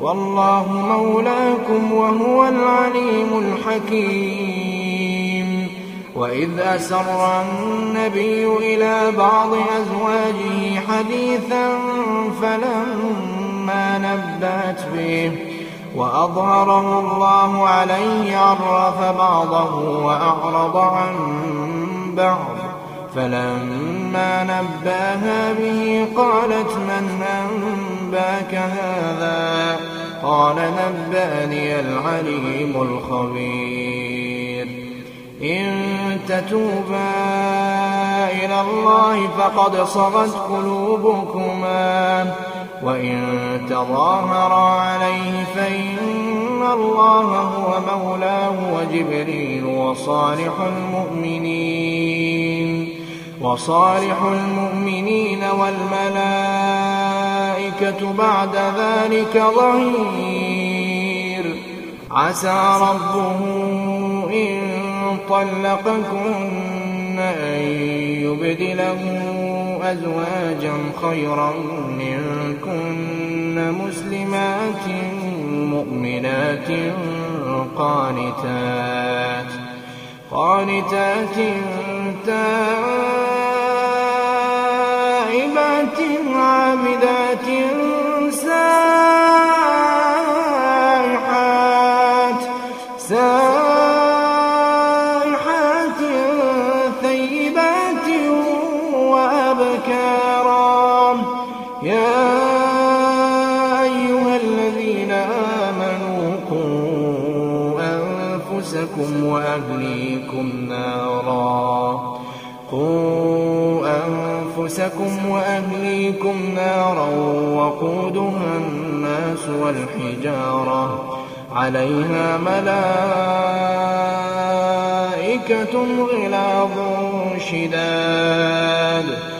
والله مولاكم وهو العليم الحكيم. وإذ أسر النبي إلى بعض أزواجه حديثا فلما نبأت به وأظهره الله عليه عرف بعضه وأعرض عن بعض. فلما نبأها به قالت من أنباك هذا؟ قال نبأني العليم الخبير. إن تتوبا إلى الله فقد صغت قلوبكما. وإن تظاهرا عليه فإن الله هو مولاه وجبريل وصالح المؤمنين. وصالح المؤمنين والملائكة بعد ذلك ظهير. عسى ربه إن طلقكن أن يبدله أزواجا خيرا منكن مسلمات مؤمنات قانتات قانتات تائبات وأبكارا يا أيها الذين آمنوا قوا أنفسكم وأهليكم نارا. قوا أنفسكم وأهليكم نارا وقودها الناس والحجارة. عليها ملائكة غلاظ شداد.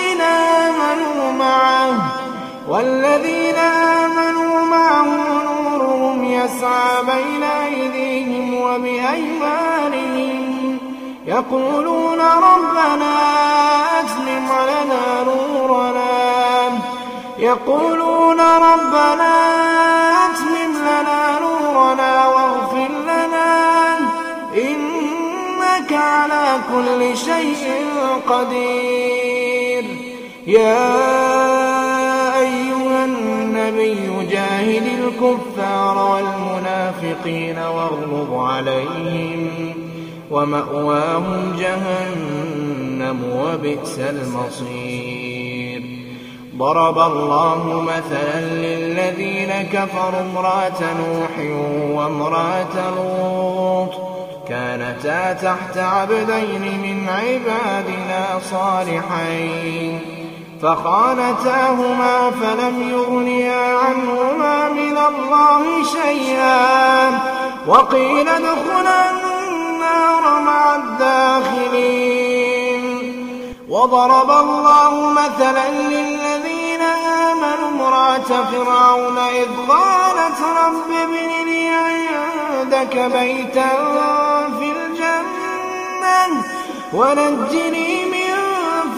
والذين آمنوا معه نورهم يسعى بين أيديهم وبأيمانهم. يقولون ربنا أسلم لنا نورنا. يقولون ربنا أتمم لنا نورنا واغفر لنا. إنك على كل شيء قدير. يا النبي جاهد الكفار والمنافقين واغلظ عليهم ومأواهم جهنم وبئس المصير. ضرب الله مثلا للذين كفروا امرأة نوح وامرأة لوط كانتا تحت عبدين من عبادنا صالحين. فخانتاهما فلم يغنيا عنهما من الله شيئا وقيل ادخلا النار مع الداخلين. وضرب الله مثلا للذين آمنوا امرأة فرعون إذ قالت رب ابن لي عندك بيتا في الجنة ونجني